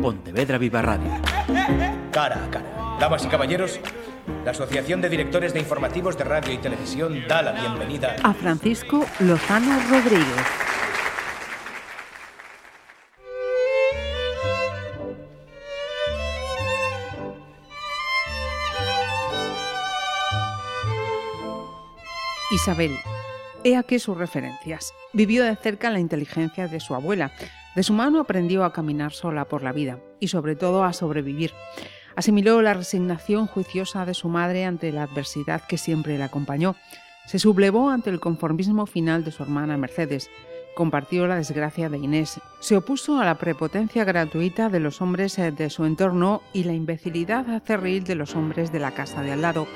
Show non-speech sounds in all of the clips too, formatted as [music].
Pontevedra Viva Radio. Cara a cara. Damas y caballeros, la Asociación de Directores de Informativos de Radio y Televisión da la bienvenida a Francisco Lozano Rodríguez. Isabel. He aquí sus referencias. Vivió de cerca la inteligencia de su abuela. De su mano aprendió a caminar sola por la vida y sobre todo a sobrevivir. Asimiló la resignación juiciosa de su madre ante la adversidad que siempre la acompañó. Se sublevó ante el conformismo final de su hermana Mercedes. Compartió la desgracia de Inés. Se opuso a la prepotencia gratuita de los hombres eh, de su entorno y la imbecilidad acerril de los hombres de la casa de al lado.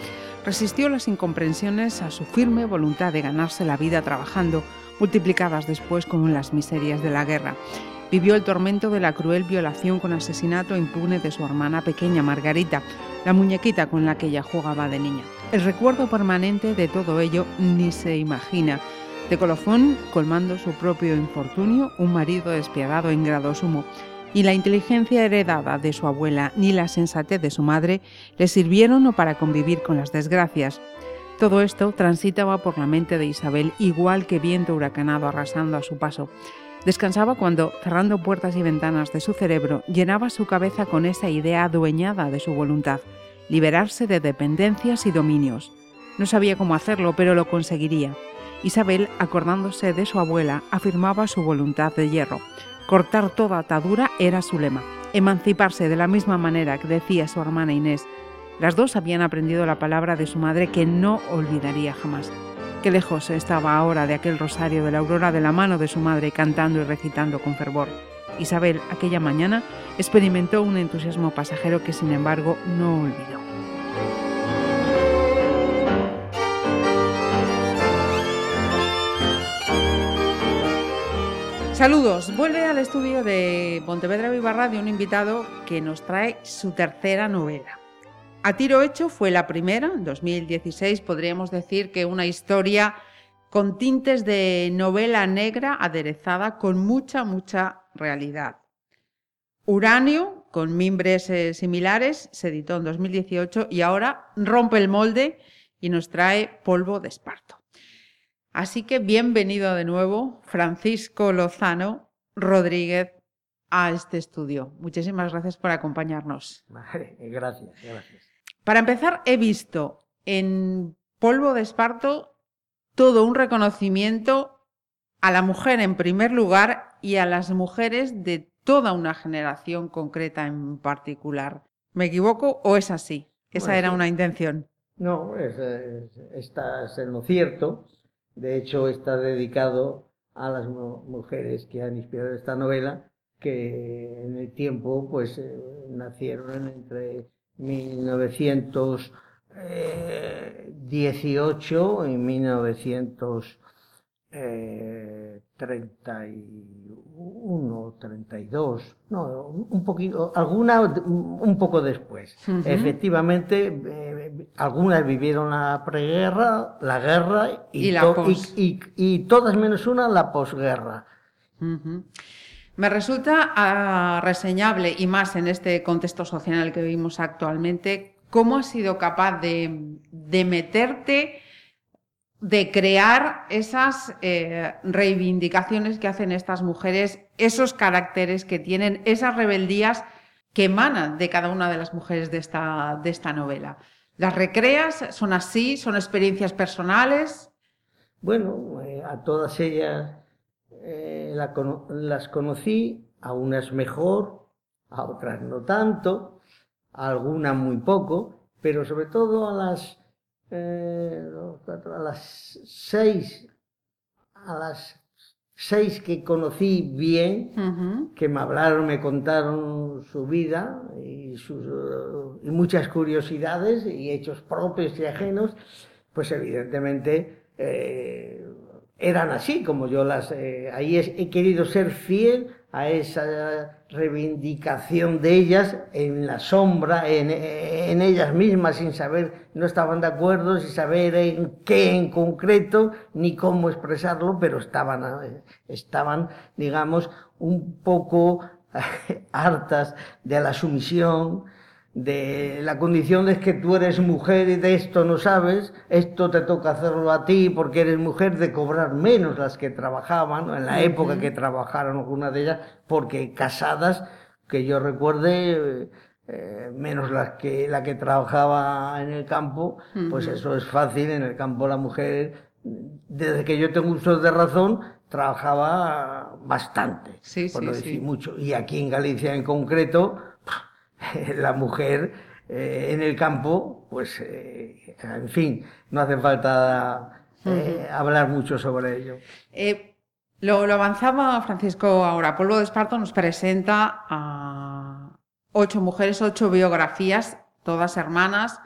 Resistió las incomprensiones a su firme voluntad de ganarse la vida trabajando, multiplicadas después con las miserias de la guerra. Vivió el tormento de la cruel violación con asesinato impune de su hermana pequeña Margarita, la muñequita con la que ella jugaba de niña. El recuerdo permanente de todo ello ni se imagina. De colofón, colmando su propio infortunio, un marido despiadado en grado sumo. Ni la inteligencia heredada de su abuela ni la sensatez de su madre le sirvieron para convivir con las desgracias. Todo esto transitaba por la mente de Isabel igual que viento huracanado arrasando a su paso. Descansaba cuando, cerrando puertas y ventanas de su cerebro, llenaba su cabeza con esa idea adueñada de su voluntad, liberarse de dependencias y dominios. No sabía cómo hacerlo, pero lo conseguiría. Isabel, acordándose de su abuela, afirmaba su voluntad de hierro. Cortar toda atadura era su lema. Emanciparse de la misma manera que decía su hermana Inés. Las dos habían aprendido la palabra de su madre que no olvidaría jamás. Qué lejos estaba ahora de aquel rosario de la aurora de la mano de su madre cantando y recitando con fervor. Isabel aquella mañana experimentó un entusiasmo pasajero que sin embargo no olvidó. Saludos, vuelve al estudio de Pontevedra Viva Radio un invitado que nos trae su tercera novela. A tiro hecho fue la primera, en 2016 podríamos decir que una historia con tintes de novela negra aderezada con mucha, mucha realidad. Uranio, con mimbres eh, similares, se editó en 2018 y ahora rompe el molde y nos trae polvo de esparto. Así que bienvenido de nuevo, Francisco Lozano Rodríguez, a este estudio. Muchísimas gracias por acompañarnos. gracias, gracias. Para empezar, he visto en Polvo de Esparto todo un reconocimiento a la mujer en primer lugar y a las mujeres de toda una generación concreta en particular. ¿Me equivoco o es así? Esa era una intención. No, es, estás en lo cierto. De hecho, está dedicado a las mujeres que han inspirado esta novela, que en el tiempo pues eh, nacieron entre 1918 y 1931, 32, no, un poquito, alguna un poco después. Efectivamente, eh, algunas vivieron la preguerra, la guerra y, y, todas menos una la posguerra. Me resulta ah, reseñable, y más en este contexto social que vivimos actualmente, cómo has sido capaz de, meterte, de crear esas eh, reivindicaciones que hacen estas mujeres, esos caracteres que tienen, esas rebeldías que emanan de cada una de las mujeres de esta, de esta novela. ¿Las recreas? ¿Son así? ¿Son experiencias personales? Bueno, eh, a todas ellas eh, las conocí, a unas mejor, a otras no tanto, a algunas muy poco, pero sobre todo a las, eh, a las seis, a las seis que conocí bien, que me hablaron, me contaron su vida y, sus, y muchas curiosidades y hechos propios y ajenos, pues evidentemente eh, eran así, como yo las... Eh, ahí he querido ser fiel a esa reivindicación de ellas en la sombra, en, en, ellas mismas, sin saber, no estaban de acuerdo, sin saber en qué en concreto, ni cómo expresarlo, pero estaban, estaban digamos, un poco [laughs] hartas de la sumisión, de la condición de que tú eres mujer y de esto no sabes, esto te toca hacerlo a ti porque eres mujer, de cobrar menos las que trabajaban, en la época que trabajaron algunas de ellas, porque casadas, que yo recuerde, eh, menos las que, la que trabajaba en el campo, pues eso es fácil, en el campo la mujer, desde que yo tengo uso de razón, trabajaba bastante, sí, por sí, no decir sí. mucho. Y aquí en Galicia en concreto, [laughs] la mujer eh, en el campo, pues, eh, en fin, no hace falta eh, hablar mucho sobre ello. Lo, lo avanzaba Francisco ahora. Polvo de Esparto nos presenta a ocho mujeres, ocho biografías, todas hermanas,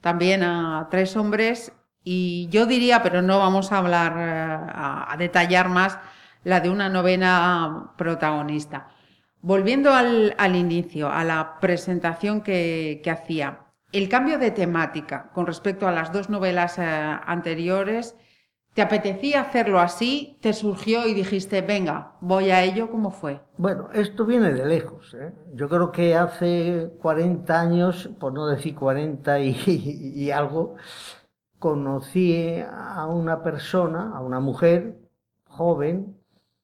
también a tres hombres y yo diría, pero no vamos a hablar, a, a detallar más, la de una novena protagonista. Volviendo al, inicio, a la presentación que, hacía, el cambio de temática con respecto a las dos novelas eh, anteriores, ¿te apetecía hacerlo así? ¿Te surgió y dijiste, venga, voy a ello? ¿Cómo fue? Bueno, esto viene de lejos. ¿eh? Yo creo que hace 40 años, por no decir 40 y, [laughs] y algo, conocí a una persona, a una mujer joven,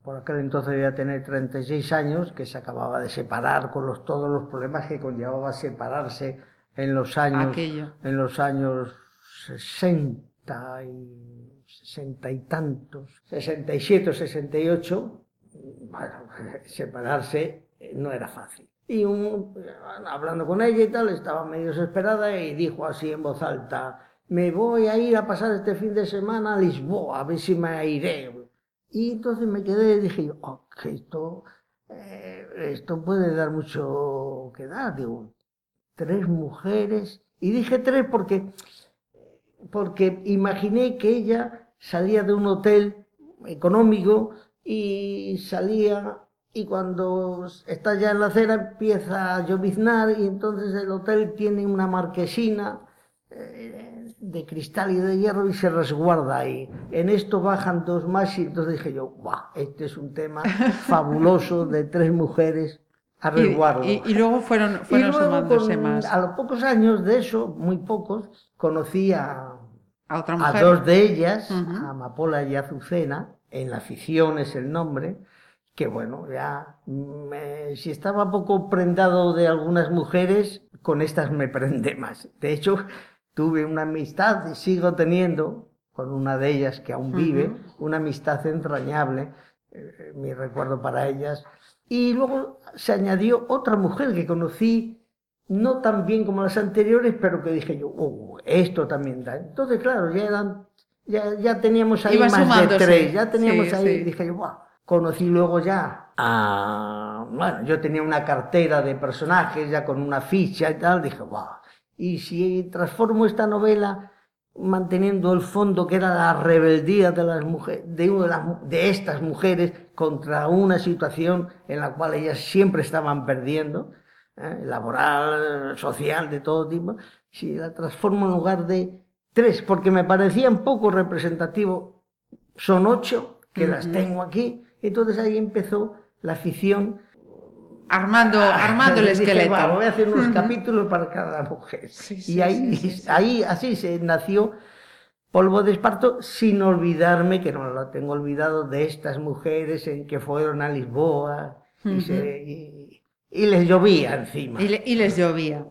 por aquel entonces debía tener 36 años, que se acababa de separar con los, todos los problemas que conllevaba separarse en los años, Aquello. en los años 60 y 60 y tantos, 67 o 68, bueno, [laughs] separarse no era fácil. Y un- hablando con ella y tal, estaba medio desesperada y dijo así en voz alta, me voy a ir a pasar este fin de semana a Lisboa, a ver si me iré. Y entonces me quedé y dije, esto, eh, esto puede dar mucho que dar, digo, tres mujeres. Y dije tres porque, porque imaginé que ella salía de un hotel económico y salía y cuando está ya en la acera empieza a lloviznar y entonces el hotel tiene una marquesina de cristal y de hierro y se resguarda ahí. En esto bajan dos más y entonces dije yo, ¡guau! Este es un tema [laughs] fabuloso de tres mujeres a resguardo. y- y luego fueron, fueron Y luego, sumándose con- más A los pocos años de eso, muy pocos, conocí a, a otra a dos de ellas, a Amapola y Azucena, en la ficción es el nombre, que bueno, ya me- si estaba poco prendado de algunas mujeres, con estas me prende más. De hecho, tuve una amistad y sigo teniendo con una de ellas que aún vive, una amistad entrañable, eh, mi recuerdo para ellas. Y luego se añadió otra mujer que conocí, no tan bien como las anteriores, pero que dije yo, "Oh, esto también da. Entonces, claro, ya eran, ya, ya teníamos ahí Iba más de tres, ya teníamos Sí, ahí, sí. dije yo, "Buah". Conocí luego ya a, bueno, yo tenía una cartera de personajes ya con una ficha y tal, dije, wow. Y si transformo esta novela manteniendo el fondo que era la rebeldía de las mujeres, de, una de, las- de estas mujeres contra una situación en la cual ellas siempre estaban perdiendo, ¿eh? laboral, social, de todo tipo, si la transformo en lugar de tres, porque me parecían poco representativo, son ocho que las tengo aquí, entonces ahí empezó la ficción. Armando, armando el esqueleto. "Va, voy a hacer unos capítulos para cada mujer. Sí, y ahí, sí, ahí así se nació Polvo de Esparto, sin olvidarme, que no lo tengo olvidado, de estas mujeres en que fueron a Lisboa y, se- y- y les llovía encima. Y, le- y les llovía.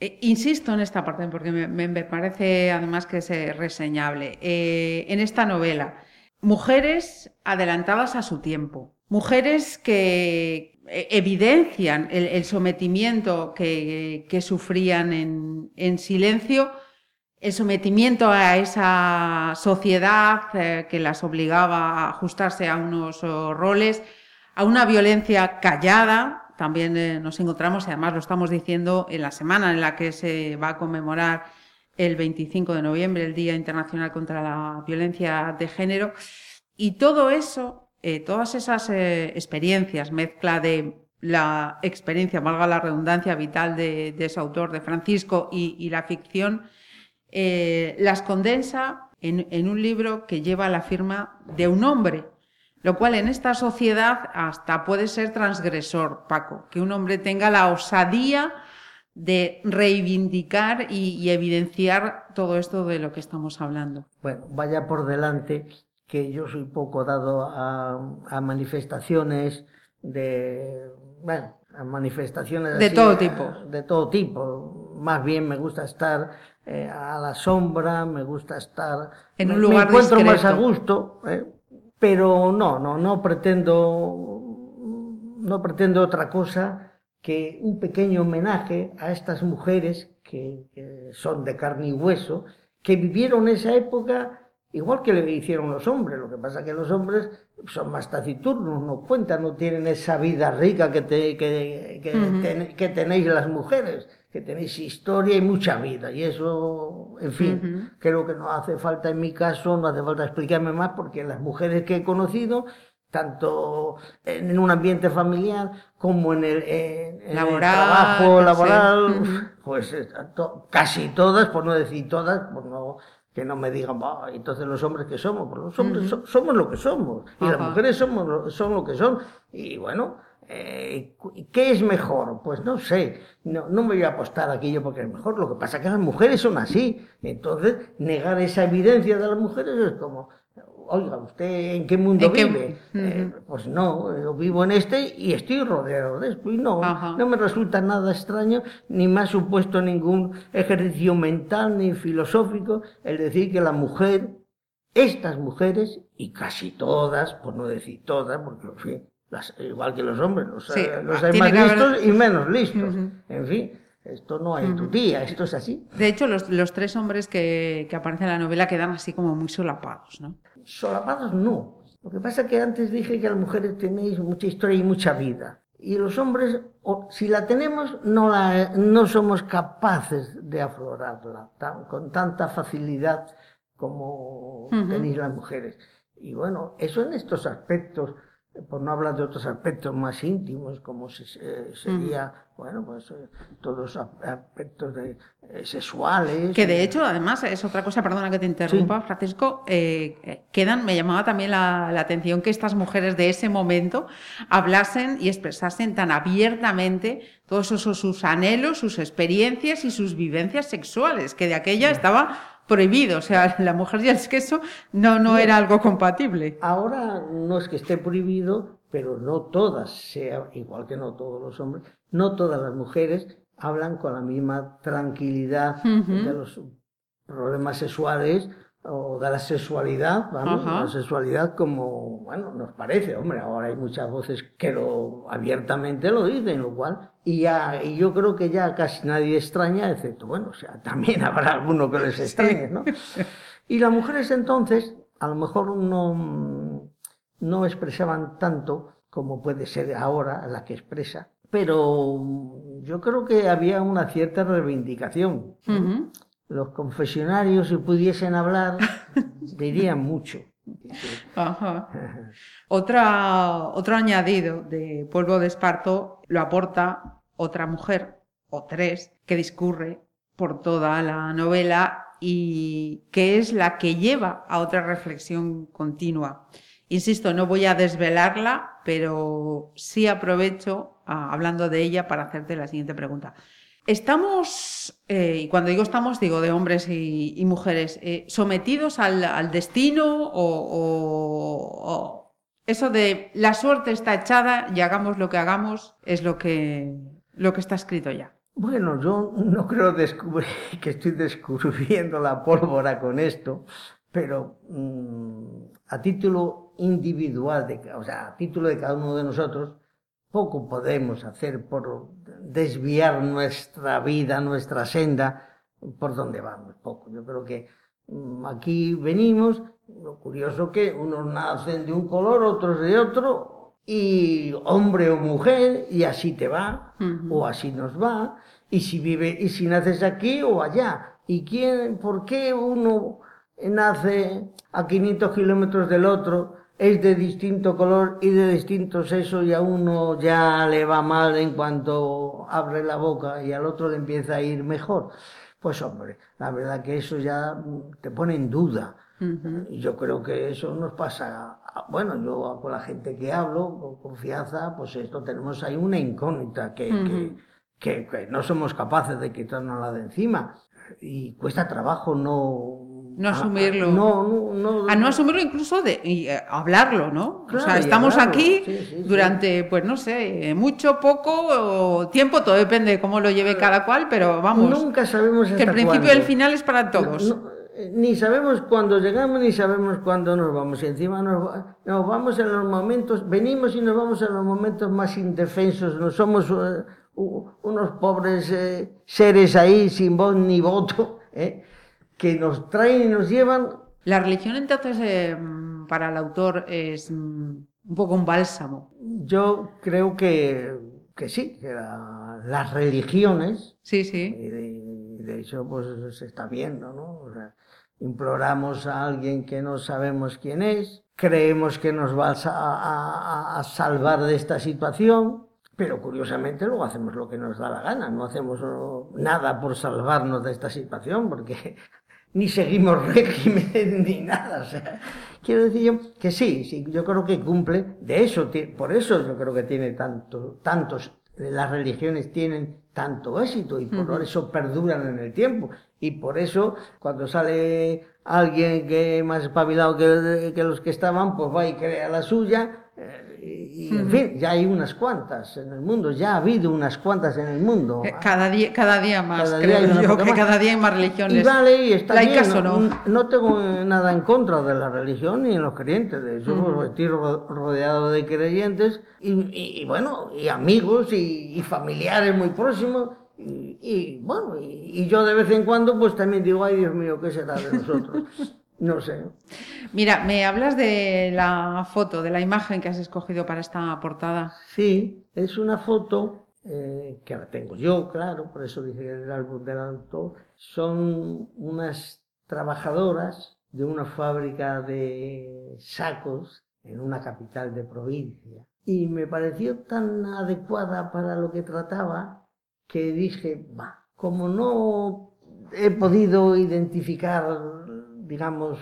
Eh, insisto en esta parte porque me, me- me parece además que es eh, reseñable. Eh, en esta novela, mujeres adelantadas a su tiempo, mujeres que eh, evidencian el, sometimiento que, sufrían en, en silencio, el sometimiento a esa sociedad eh, que las obligaba a ajustarse a unos roles, a una violencia callada. También eh, nos encontramos, y además lo estamos diciendo, en la semana en la que se va a conmemorar el 25 de noviembre, el Día Internacional contra la Violencia de Género. Y todo eso, eh, todas esas eh, experiencias, mezcla de la experiencia, valga la redundancia, vital de, ese autor, de Francisco, y, la ficción, eh, las condensa en, en un libro que lleva la firma de un hombre. Lo cual en esta sociedad hasta puede ser transgresor, Paco, que un hombre tenga la osadía de reivindicar y, evidenciar todo esto de lo que estamos hablando. Bueno, vaya por delante que yo soy poco dado a, manifestaciones de, bueno, a manifestaciones de todo tipo. De todo tipo. Más bien me gusta estar eh, a la sombra, me gusta estar en un lugar me encuentro más a gusto, eh, pero no, no, no pretendo, no pretendo otra cosa que un pequeño homenaje a estas mujeres que, son de carne y hueso, que vivieron esa época igual que le hicieron los hombres. Lo que pasa es que los hombres son más taciturnos, no cuentan, no tienen esa vida rica que, que, tenéis las mujeres, que tenéis historia y mucha vida. Y eso, en fin, creo que no hace falta en mi caso, no hace falta explicarme más, porque las mujeres que he conocido tanto en un ambiente familiar como en el, trabajo laboral, pues eh, casi todas, por no decir todas, por no que no me digan, entonces los hombres que somos, pues los hombres somos lo que somos y las mujeres somos son lo que son y bueno, eh, ¿qué es mejor? Pues no sé, no, no me voy a apostar aquí yo porque es mejor, lo que pasa es que las mujeres son así, entonces negar esa evidencia de las mujeres es como, oiga, ¿usted en qué mundo vive? Eh, pues no, yo vivo en este y estoy rodeado de esto. Y no, no me resulta nada extraño, ni me ha supuesto ningún ejercicio mental ni filosófico el decir que la mujer, estas mujeres, y casi todas, por no decir todas, porque en fin, las, igual que los hombres, los, eh, hay más listos y menos listos. En fin. Esto no hay tu tía, esto es así. De hecho, los, los tres hombres que, que, aparecen en la novela quedan así como muy solapados, ¿no? solapados no. Lo que pasa es que antes dije que las mujeres tenéis mucha historia y mucha vida. Y los hombres, si la tenemos, no, la, no somos capaces de aflorarla con tanta facilidad como tenéis las mujeres. Y bueno, eso en estos aspectos por no hablar de otros aspectos más íntimos, como eh, sería, bueno, pues eh, todos los aspectos de, eh, sexuales. Que de hecho, además, es otra cosa, perdona que te interrumpa, Francisco, quedan, me llamaba también la, atención que estas mujeres de ese momento hablasen y expresasen tan abiertamente todos esos sus anhelos, sus experiencias y sus vivencias sexuales, que de aquella estaba prohibido, o sea, [laughs] la mujer y el queso no, no era algo compatible. Ahora no es que esté prohibido, pero no todas, sea igual que no todos los hombres, no todas las mujeres hablan con la misma tranquilidad de los problemas sexuales o de la sexualidad, vamos, la sexualidad como, bueno, nos parece, hombre, ahora hay muchas voces que lo abiertamente lo dicen, lo cual, y ya, y yo creo que ya casi nadie extraña, excepto, bueno, o sea, [laughs] también habrá alguno que les extrañe, ¿no? [laughs] Y las mujeres entonces, a lo mejor no, no expresaban tanto como puede ser ahora la que expresa, pero yo creo que había una cierta reivindicación los confesionarios, si pudiesen hablar, [laughs] dirían mucho. [laughs] Otra, otro añadido de polvo de esparto lo aporta otra mujer, o tres, que discurre por toda la novela y que es la que lleva a otra reflexión continua. Insisto, no voy a desvelarla, pero sí aprovecho, ah, hablando de ella, para hacerte la siguiente pregunta. Estamos, eh, y cuando digo estamos, digo de hombres y, mujeres, eh, sometidos al, destino o, eso de la suerte está echada y hagamos lo que hagamos es lo que, lo que está escrito ya. Bueno, yo no creo [laughs] que estoy descubriendo la pólvora con esto, pero mm, a título individual, de, o sea, a título de cada uno de nosotros, poco podemos hacer por desviar nuestra vida, nuestra senda, por donde vamos, poco. Yo creo que mm, aquí venimos, lo curioso que unos nacen de un color, otros de otro, y hombre o mujer, y así te va, o así nos va, y si vive, y si naces aquí o allá. ¿Y quién, por qué uno nace a 500 kilómetros del otro es de distinto color y de distinto sexo y a uno ya le va mal en cuanto abre la boca y al otro le empieza a ir mejor. Pues hombre, la verdad que eso ya te pone en duda. Y yo creo que eso nos pasa bueno, yo con la gente que hablo, con confianza, pues esto tenemos ahí una incógnita que, que, que, no somos capaces de quitarnos de encima. Y cuesta trabajo no... No asumirlo. no, no, no, a no asumirlo incluso de eh, hablarlo, ¿no? o sea, estamos aquí durante, pues no sé, mucho, poco tiempo, todo depende de cómo lo lleve cada cual, pero vamos. Nunca sabemos Que el principio y el final es para todos ni sabemos cuándo llegamos ni sabemos cuándo nos vamos. Y encima nos, nos, vamos en los momentos, venimos y nos vamos en los momentos más indefensos. No somos uh, unos pobres eh, seres ahí sin voz ni voto, [laughs] eh, que nos traen y nos llevan. La religión entonces eh, para el autor es mm, un poco un bálsamo. Yo creo que, que sí, que las religiones. Sí, sí. De, de, hecho, pues se está viendo, ¿no? O sea, imploramos a alguien que no sabemos quién es, creemos que nos va a, salvar de esta situación, pero curiosamente luego hacemos lo que nos da la gana, no hacemos nada por salvarnos de esta situación, porque ni seguimos [laughs] régimen ni nada. O sea, quiero decir yo que sí, sí, yo creo que cumple, de eso, por eso yo creo que tiene tanto, tantos, las religiones tienen tanto éxito y por eso perduran en el tiempo. Y por eso, cuando sale alguien que más espabilado que, que los que estaban, pues va y crea la suya. Y, en fin, ya hay unas cuantas en el mundo, ya ha habido unas cuantas en el mundo. Eh, cada día, cada día más, creo yo, que cada día hay más religiones. Y vale, y está bien, no, no, tengo nada en contra de la religión ni en los creyentes, de hecho, pues, estoy rodeado de creyentes y, bueno, y amigos y, y familiares muy próximos y, bueno, y, yo de vez en cuando pues también digo, ay Dios mío, ¿qué será de nosotros? [laughs] No sé. Mira, me hablas de la foto, de la imagen que has escogido para esta portada. Sí, es una foto eh, que la tengo yo, claro, por eso dije el álbum del autor. Son unas trabajadoras de una fábrica de sacos en una capital de provincia. Y me pareció tan adecuada para lo que trataba que dije, va, como no he podido identificar, digamos,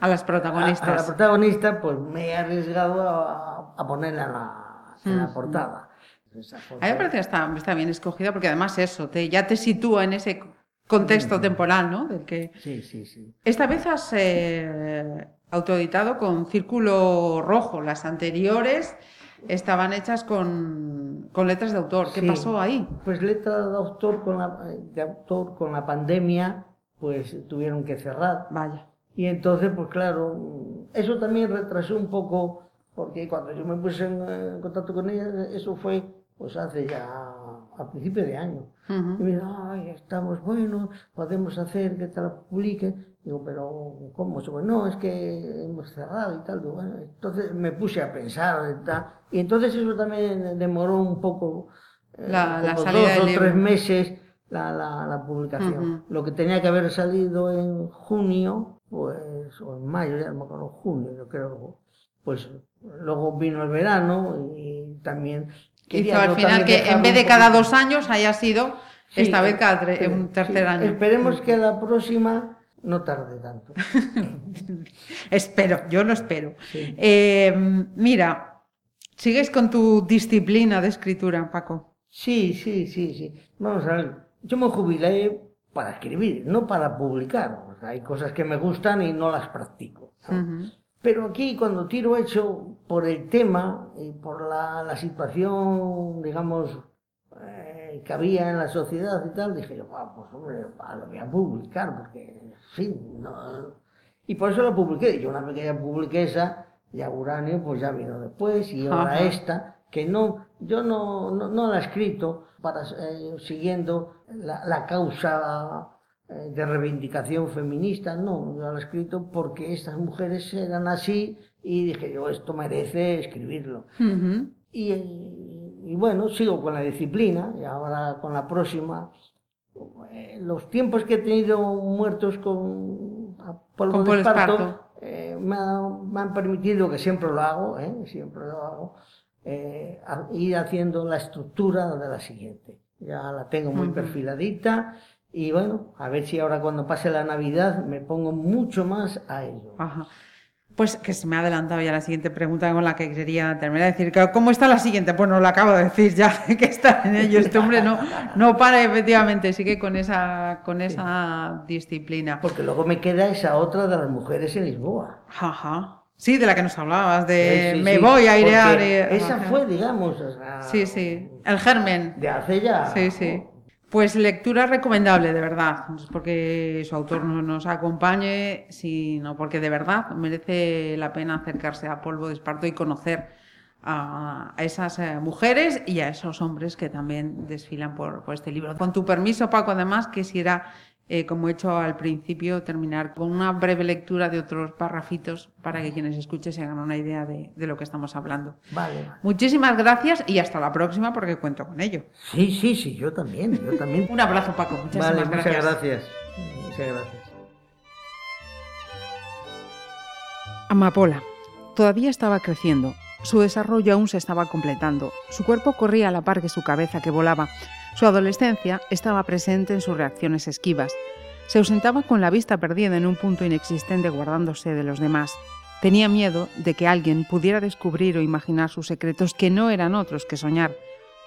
a las protagonistas. A, la protagonista, pues me he arriesgado a, ponerla en la, portada. A mí me parece que está, está, bien escogida porque además eso, te, ya te sitúa en ese contexto temporal, ¿no? Del que... Sí, sí, sí. Esta vez has eh, autoeditado con círculo rojo. Las anteriores estaban hechas con, con letras de autor. ¿Qué pasó ahí? Pues letras de autor con la, de autor con la pandemia, pues tuvieron que cerrar. Vaya. Y entonces, pues claro, eso también retrasó un poco, porque cuando yo me puse en, contacto con ella, eso fue pues hace ya a principio de año. Y me dijo, ay, estamos buenos, podemos hacer que te la publique. Digo, pero ¿cómo? Digo, no, es que hemos cerrado y tal. bueno, entonces me puse a pensar y tal. Y entonces eso también demoró un poco, eh, la, dos o tres meses la, la, publicación. Lo que tenía que haber salido en junio, pues, o en mayo, ya no me acuerdo, junio, yo creo, pues luego vino el verano y también... Hizo al final que en vez de cada dos años haya sido esta vez cada un tercer año. Esperemos que la próxima no tarde tanto. [laughs] espero, yo lo espero. Eh, mira, ¿sigues con tu disciplina de escritura, Paco? Sí, sí, sí, sí. Vamos a ver, yo me jubilé para escribir, no para publicar. hay cosas que me gustan y no las practico. Pero aquí cuando tiro hecho por el tema y por la, situación, digamos, eh, que había en la sociedad y tal, dije yo, pues hombre, lo voy a publicar porque y por eso la publiqué. Yo una vez que ya publiqué esa, ya Uranio pues ya vino después y ahora esta, que no, yo no, no, la he escrito para, eh, siguiendo la, causa eh, de reivindicación feminista, no, yo la he escrito porque estas mujeres eran así y dije yo, esto merece escribirlo. y, y, bueno, sigo con la disciplina y ahora con la próxima. Eh, los tiempos que he tenido muertos con polvo de esparto, eh, me, han permitido, que siempre lo hago, eh, siempre lo hago, ir haciendo la estructura de la siguiente. Ya la tengo muy perfiladita y bueno, a ver si ahora cuando pase la Navidad me pongo mucho más a ello. Pues que se me ha adelantado ya la siguiente pregunta con la que quería terminar. decir, ¿cómo está la siguiente? Pues no lo acabo de decir ya, [laughs] que está en ello. Este hombre no, no para, efectivamente, sigue con esa, con esa disciplina. Porque luego me queda esa otra de las mujeres en Lisboa. Ajá. Sí, de la que nos hablabas, de me voy a airear. esa fue, digamos. sí, sí. El germen. De hace ya. Sí, sí. Pues lectura recomendable, de verdad, no es porque su autor no nos acompañe, sino porque de verdad merece la pena acercarse a Polvo de Esparto y conocer a, esas eh, mujeres y a esos hombres que también desfilan por, por, este libro. Con tu permiso, Paco, además, quisiera eh, como he hecho al principio, terminar con una breve lectura de otros parrafitos para que quienes escuchen se hagan una idea de, lo que estamos hablando. Vale, Muchísimas gracias y hasta la próxima porque cuento con ello. Sí, sí, sí, yo también, yo también. Un abrazo, Paco. Muchas vale, gracias. Muchas gracias. Muchas gracias. Amapola. Todavía estaba creciendo. Su desarrollo aún se estaba completando. Su cuerpo corría a la par que su cabeza que volaba. Su adolescencia estaba presente en sus reacciones esquivas. Se ausentaba con la vista perdida en un punto inexistente guardándose de los demás. Tenía miedo de que alguien pudiera descubrir o imaginar sus secretos que no eran otros que soñar.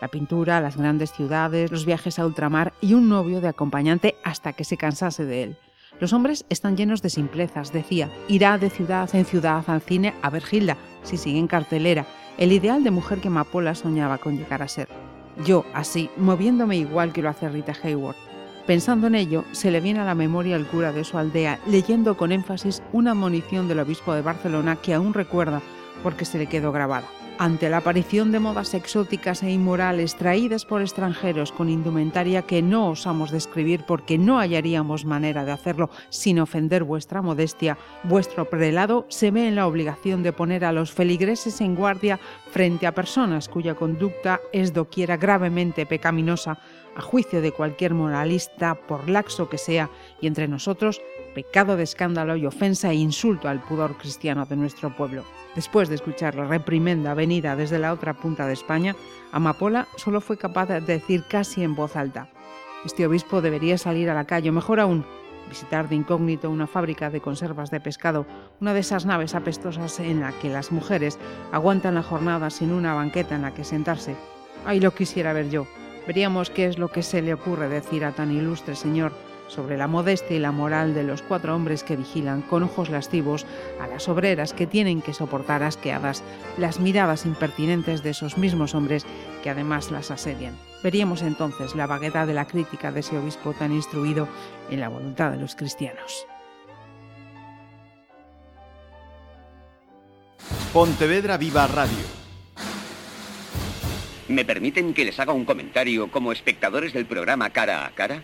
La pintura, las grandes ciudades, los viajes a ultramar y un novio de acompañante hasta que se cansase de él. Los hombres están llenos de simplezas, decía. Irá de ciudad en ciudad al cine a ver Gilda, si sigue en cartelera, el ideal de mujer que Mapola soñaba con llegar a ser. Yo, así, moviéndome igual que lo hace Rita Hayward. Pensando en ello, se le viene a la memoria el cura de su aldea, leyendo con énfasis una admonición del obispo de Barcelona que aún recuerda porque se le quedó grabada. Ante la aparición de modas exóticas e inmorales traídas por extranjeros con indumentaria que no osamos describir porque no hallaríamos manera de hacerlo sin ofender vuestra modestia, vuestro prelado se ve en la obligación de poner a los feligreses en guardia frente a personas cuya conducta es doquiera gravemente pecaminosa, a juicio de cualquier moralista, por laxo que sea, y entre nosotros, pecado de escándalo y ofensa e insulto al pudor cristiano de nuestro pueblo. Después de escuchar la reprimenda venida desde la otra punta de España, Amapola solo fue capaz de decir casi en voz alta, este obispo debería salir a la calle, o mejor aún, visitar de incógnito una fábrica de conservas de pescado, una de esas naves apestosas en la que las mujeres aguantan la jornada sin una banqueta en la que sentarse. Ay, lo quisiera ver yo. Veríamos qué es lo que se le ocurre decir a tan ilustre señor sobre la modestia y la moral de los cuatro hombres que vigilan con ojos lascivos a las obreras que tienen que soportar asqueadas las miradas impertinentes de esos mismos hombres que además las asedian. Veríamos entonces la vaguedad de la crítica de ese obispo tan instruido en la voluntad de los cristianos. Pontevedra Viva Radio. ¿Me permiten que les haga un comentario como espectadores del programa Cara a Cara?